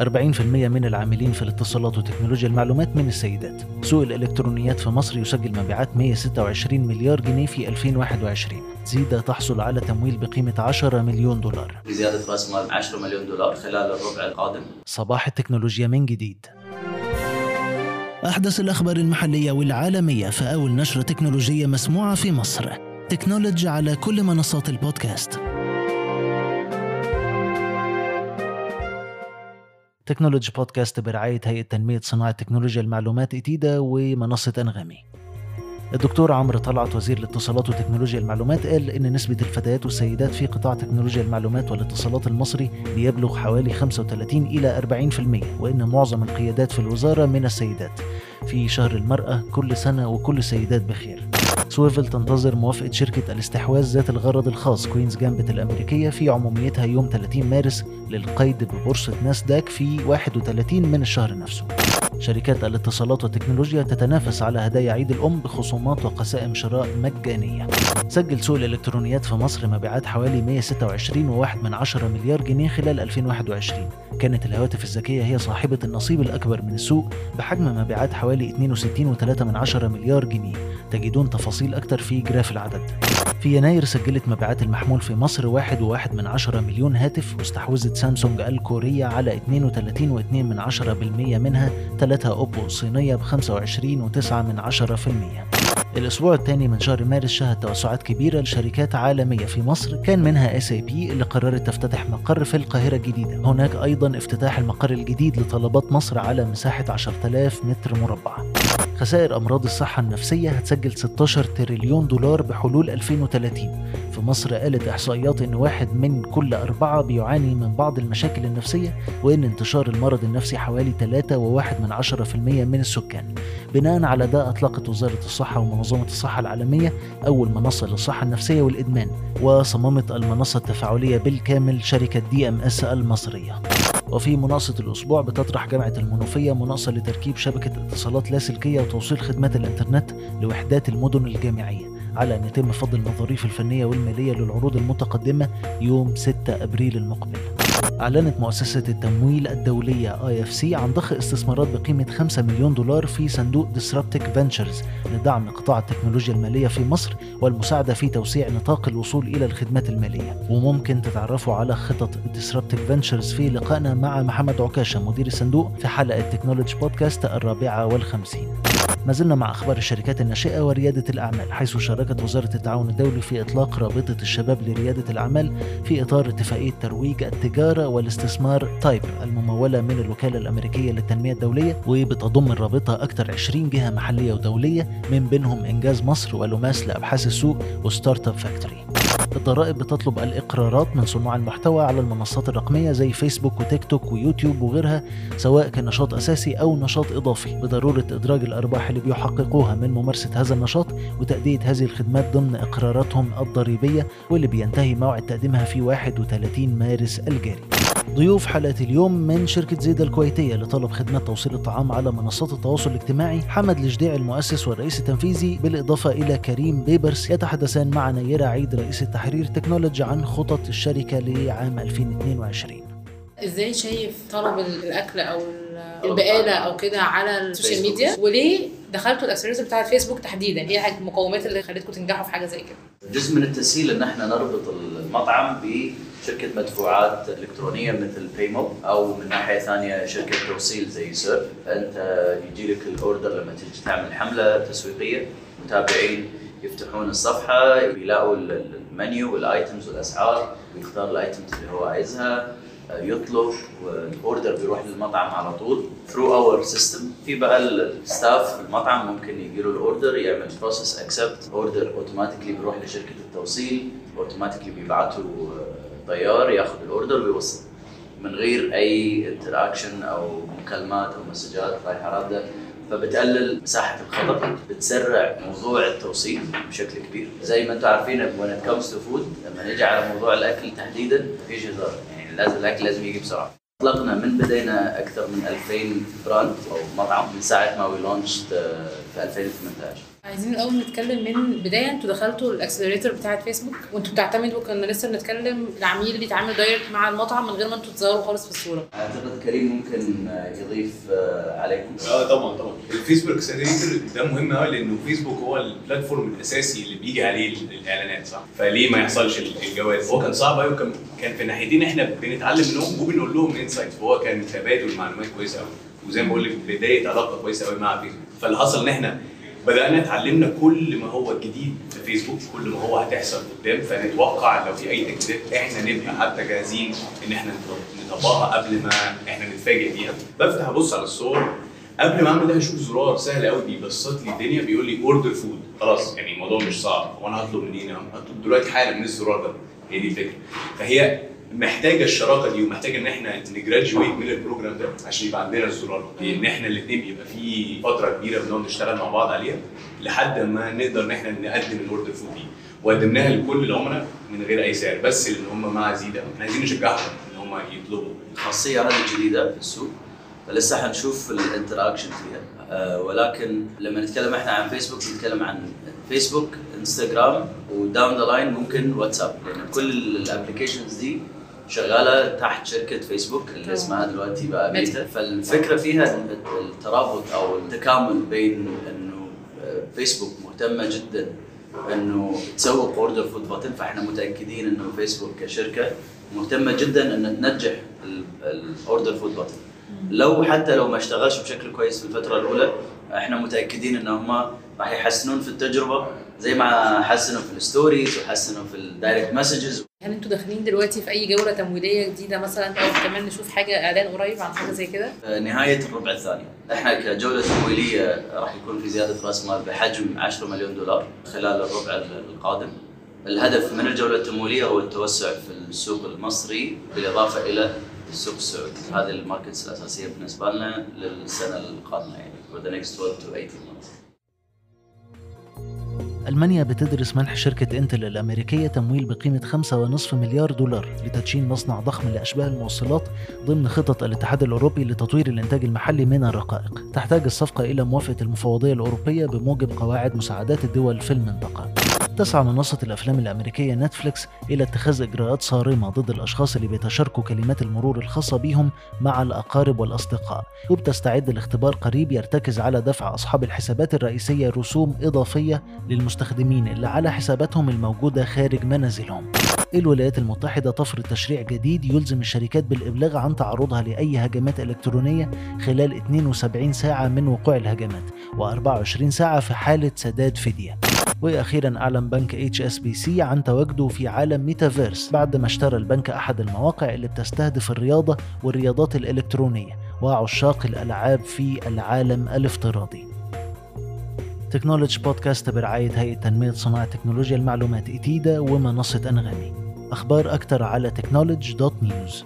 40% من العاملين في الاتصالات وتكنولوجيا المعلومات من السيدات. سوق الإلكترونيات في مصر يسجل مبيعات 126 مليار جنيه في 2021 زيدة تحصل على تمويل بقيمة 10 مليون دولار. بزيادة رأس مال 10 مليون دولار خلال الربع القادم. صباح التكنولوجيا من جديد. أحدث الأخبار المحلية والعالمية في أول نشرة تكنولوجية مسموعة في مصر. تكنولوجي على كل منصات البودكاست. تكنولوجي بودكاست برعاية هيئة تنمية صناعة تكنولوجيا المعلومات إتيدا ومنصة أنغامي. الدكتور عمرو طلعت وزير الاتصالات وتكنولوجيا المعلومات قال إن نسبة الفتيات والسيدات في قطاع تكنولوجيا المعلومات والاتصالات المصري بيبلغ حوالي 35 إلى 40% وإن معظم القيادات في الوزارة من السيدات. في شهر المرأة كل سنة وكل السيدات بخير. سويفل تنتظر موافقة شركة الاستحواذ ذات الغرض الخاص كوينز جامبت الأمريكية في عموميتها يوم 30 مارس للقيد ببورصة ناسداك في 31 من الشهر نفسه. شركات الاتصالات والتكنولوجيا تتنافس على هدايا عيد الأم بخصومات وقسائم شراء مجانية. سجل سوق الإلكترونيات في مصر مبيعات حوالي 126.1 من عشرة مليار جنيه خلال 2021 كانت الهواتف الذكية هي صاحبة النصيب الأكبر من السوق بحجم مبيعات حوالي 62.3 من عشرة مليار جنيه. تجدون تفاصيل أكتر في جراف العدد. في يناير سجلت مبيعات المحمول في مصر واحد وواحد من عشرة مليون هاتف واستحوذت سامسونج الكورية على 32.2 من عشرة بالمية منها ثلاثة أوبو الصينية ب 25.9 من عشرة في المية. الأسبوع الثاني من شهر مارس شهد توسعات كبيرة لشركات عالمية في مصر كان منها SAP اللي قررت تفتتح مقر في القاهرة الجديدة. هناك أيضا افتتاح المقر الجديد لطلبات مصر على مساحة 10000 متر مربع. خسائر أمراض الصحة النفسية هتسجل 16 تريليون دولار بحلول 2030 في مصر قالت إحصائيات إن واحد من كل أربعة بيعاني من بعض المشاكل النفسية وإن انتشار المرض النفسي حوالي 3.1 من 10% من السكان. بناء على ده أطلقت وزارة الصحة ومنظمة الصحة العالمية أول منصة للصحة النفسية والإدمان وصممت المنصة التفاعلية بالكامل شركة دي إم إس المصرية. وفي مناقصة الأسبوع بتطرح جامعة المنوفية مناقصة لتركيب شبكة اتصالات لاسلكية وتوصيل خدمات الإنترنت لوحدات المدن الجامعية على أن يتم فض المظاريف الفنية والمالية للعروض المتقدمة يوم 6 أبريل المقبل. أعلنت مؤسسة التمويل الدولية IFC عن ضخ استثمارات بقيمة 5 مليون دولار في صندوق Disruptic Ventures لدعم قطاع التكنولوجيا المالية في مصر والمساعدة في توسيع نطاق الوصول إلى الخدمات المالية. وممكن تتعرفوا على خطط Disruptic Ventures في لقائنا مع محمد عكاشة مدير الصندوق في حلقة تكنولوجي بودكاست الرابعة والخمسين. ما زلنا مع أخبار الشركات الناشئة وريادة الأعمال حيث شاركت وزارة التعاون الدولي في إطلاق رابطة الشباب لريادة الأعمال في إطار اتفاقية ترويج التجارة والاستثمار TIPE الممولة من الوكالة الأمريكية للتنمية الدولية وبتضم الرابطة أكثر 20 جهة محلية ودولية من بينهم إنجاز مصر ولوماس لأبحاث السوق و Startup Factory الضرائب بتطلب الإقرارات من صناع المحتوى على المنصات الرقمية زي فيسبوك وتيك توك ويوتيوب وغيرها سواء كان نشاط أساسي أو نشاط إضافي. بضرورة إدراج الأرباح اللي بيحققوها من ممارسة هذا النشاط وتأدية هذه الخدمات ضمن إقراراتهم الضريبية واللي بينتهي موعد تقديمها في 31 مارس الجاري. ضيوف حلقة اليوم من شركة زيدا الكويتية لطلب خدمات توصيل الطعام على منصات التواصل الاجتماعي. حمد الجديع المؤسس والرئيس التنفيذي. بالإضافة إلى كريم بيبرس يتحدثان مع نيرة عيد رئيس التحرير تكنولوجي عن خطط الشركة لعام 2022 إزاي شايف طلب الأكل أو البقالة أو كده على ال social media؟ وليه دخلتوا ال accelerator بتاع الفيسبوك تحديدا إيه المقومات اللي خلتكم تنجحوا في حاجة زي كده؟ جزء من التسهيل إن إحنا نربط المطعم بشركة مدفوعات إلكترونية مثل بايمو أو من ناحية ثانية شركة توصيل زي سيرف فانت يجي لك ال order لما تيجي تعمل حملة تسويقية متابعين يفتحون الصفحة يلاقوا ال menu وال items والأسعار ويختار ال items اللي هو عايزها. يطلب وال order بيروح للمطعم على طول. through our system في بقى ال staff المطعم ممكن يجي له ال order يعمل process accept order automatically بيروح لشركة التوصيل. automatically بيبعتوا طيار ياخذ ال order ويوصل. من غير أي interaction أو مكالمات أو مسجات رايحه رادة فبتقلل مساحة الخطر بتسرع موضوع التوصيل بشكل كبير. زي ما أنتم عارفين when it comes to food لما نيجي على موضوع الأكل تحديدا مفيش هزار. يعني لازم الأكل لازم يجي بسرعة. أطلقنا من بدينا أكثر من 2000 brand أو مطعم من ساعة ما we launched في 2018 عايزين الأول نتكلم من بداية. أنتوا دخلتوا ال accelerator بتاعه فيسبوك وانتوا بتعتمدوا كنا لسه بنتكلم العميل بيتعامل direct مع المطعم من غير ما أنتوا تظهروا خالص في الصورة. أعتقد كريم ممكن يضيف آه، عليكم. آه طبعا طبعا. ال Facebook accelerator ده مهم قوي لأنه فيسبوك هو ال platform الأساسي اللي بيجي عليه ال- الإعلانات صح؟ فليه ما يحصلش ال- الجواز؟ هو كان صعب قوي وكان كان في ناحيتين إحنا بنتعلم منهم وبنقول لهم insight فهو كان تبادل معلومات كويسة قوي وزي ما بقول لك بداية علاقة كويسة قوي مع فيسبوك. فاللي حصل إن إحنا بدأنا اتعلمنا كل ما هو جديد في فيسبوك كل ما هو هتحصل قدام فنتوقع لو في أي تجديدات إحنا نبقى حتى جاهزين إن إحنا نطبقها قبل ما إحنا نتفاجئ بيها. بفتح أبص على الصور. قبل ما أعمل ده أشوف زرار سهل قوي بيبسط لي الدنيا بيقول لي order food خلاص يعني الموضوع مش صعب. وأنا هطلب منين هطلب دلوقتي حالا من الزرار ده. هي دي الفكرة. فهي محتاجة الشراكة دي ومحتاجة إن إحنا ن graduate من ال program ده عشان يبقى عندنا الزرار. ان إحنا الاثنين بيبقى في فترة كبيرة بنقعد نشتغل مع بعض عليها لحد ما نقدر إن إحنا نقدم ال order food دي. وقدمناها لكل العملاء من غير أي سعر بس لأن هم مع زيدا إحنا عايزين نشجعهم إن هم يطلبوا. الخاصيه هذه جديدة في السوق فلسه حنشوف ال interaction فيها. آه، ولكن لما نتكلم إحنا عن فيسبوك نتكلم عن فيسبوك انستغرام و down the line ممكن واتساب لأن كل ال applications دي شغالة تحت شركة فيسبوك اللي. اسمها دلوقتي بقى ميتا. ميتا. فالفكرة فيها الترابط أو التكامل بين إنه آه، فيسبوك مهتمة جدا إنه تسوق order food button فإحنا متأكدين إنه فيسبوك كشركة مهتمة جدا إن تنجح ال order food button لو حتى لو ما اشتغلش بشكل كويس في الفترة الأولى إحنا متأكدين إن هم راح يحسنون في التجربة. زي ما حسنوا في ال stories وحسنوا في ال direct messages هل أنتوا داخلين دلوقتي في أي جولة تمويلية جديدة مثلا؟ أو كمان نشوف حاجة إعلان قريب عن حاجة زي كده؟ نهاية الربع الثاني إحنا كجولة تمويلية راح يكون في زيادة رأس مال بحجم 10 مليون دولار خلال الربع القادم. الهدف من الجولة التمويلية هو التوسع في السوق المصري بالإضافة إلى السوق السعودي هذه ال markets الأساسية بالنسبة لنا للسنة القادمة يعني for the next 12 to 18 months. ألمانيا بتدرس منح شركة إنتل الأمريكية تمويل بقيمة 5.5 مليار دولار لتدشين مصنع ضخم لأشباه الموصلات ضمن خطط الاتحاد الأوروبي لتطوير الإنتاج المحلي من الرقائق. تحتاج الصفقة إلى موافقة المفوضية الأوروبية بموجب قواعد مساعدات الدول في المنطقة. تسعى منصة الأفلام الأمريكية نتفليكس إلى اتخاذ إجراءات صارمة ضد الأشخاص اللي بيتشاركوا كلمات المرور الخاصة بيهم مع الأقارب والأصدقاء. وبتستعد لاختبار قريب يرتكز على دفع أصحاب الحسابات الرئيسية رسوم إضافية للمستخدمين اللي على حساباتهم الموجودة خارج منازلهم. الولايات المتحدة تفرض تشريع جديد يلزم الشركات بالإبلاغ عن تعرضها لأي هجمات إلكترونية خلال 72 ساعة من وقوع الهجمات و24 ساعة في حالة سداد فدية وأخيرا أعلن بنك HSBC عن تواجده في عالم ميتافيرس بعد ما اشترى البنك أحد المواقع اللي بتستهدف الرياضة والرياضات الإلكترونية وعشاق الألعاب في العالم الافتراضي. technology podcast برعايه هيئة تنمية صناعة تكنولوجيا المعلومات ايتيدا ومنصة أنغامي. أخبار أكتر على technology dot news.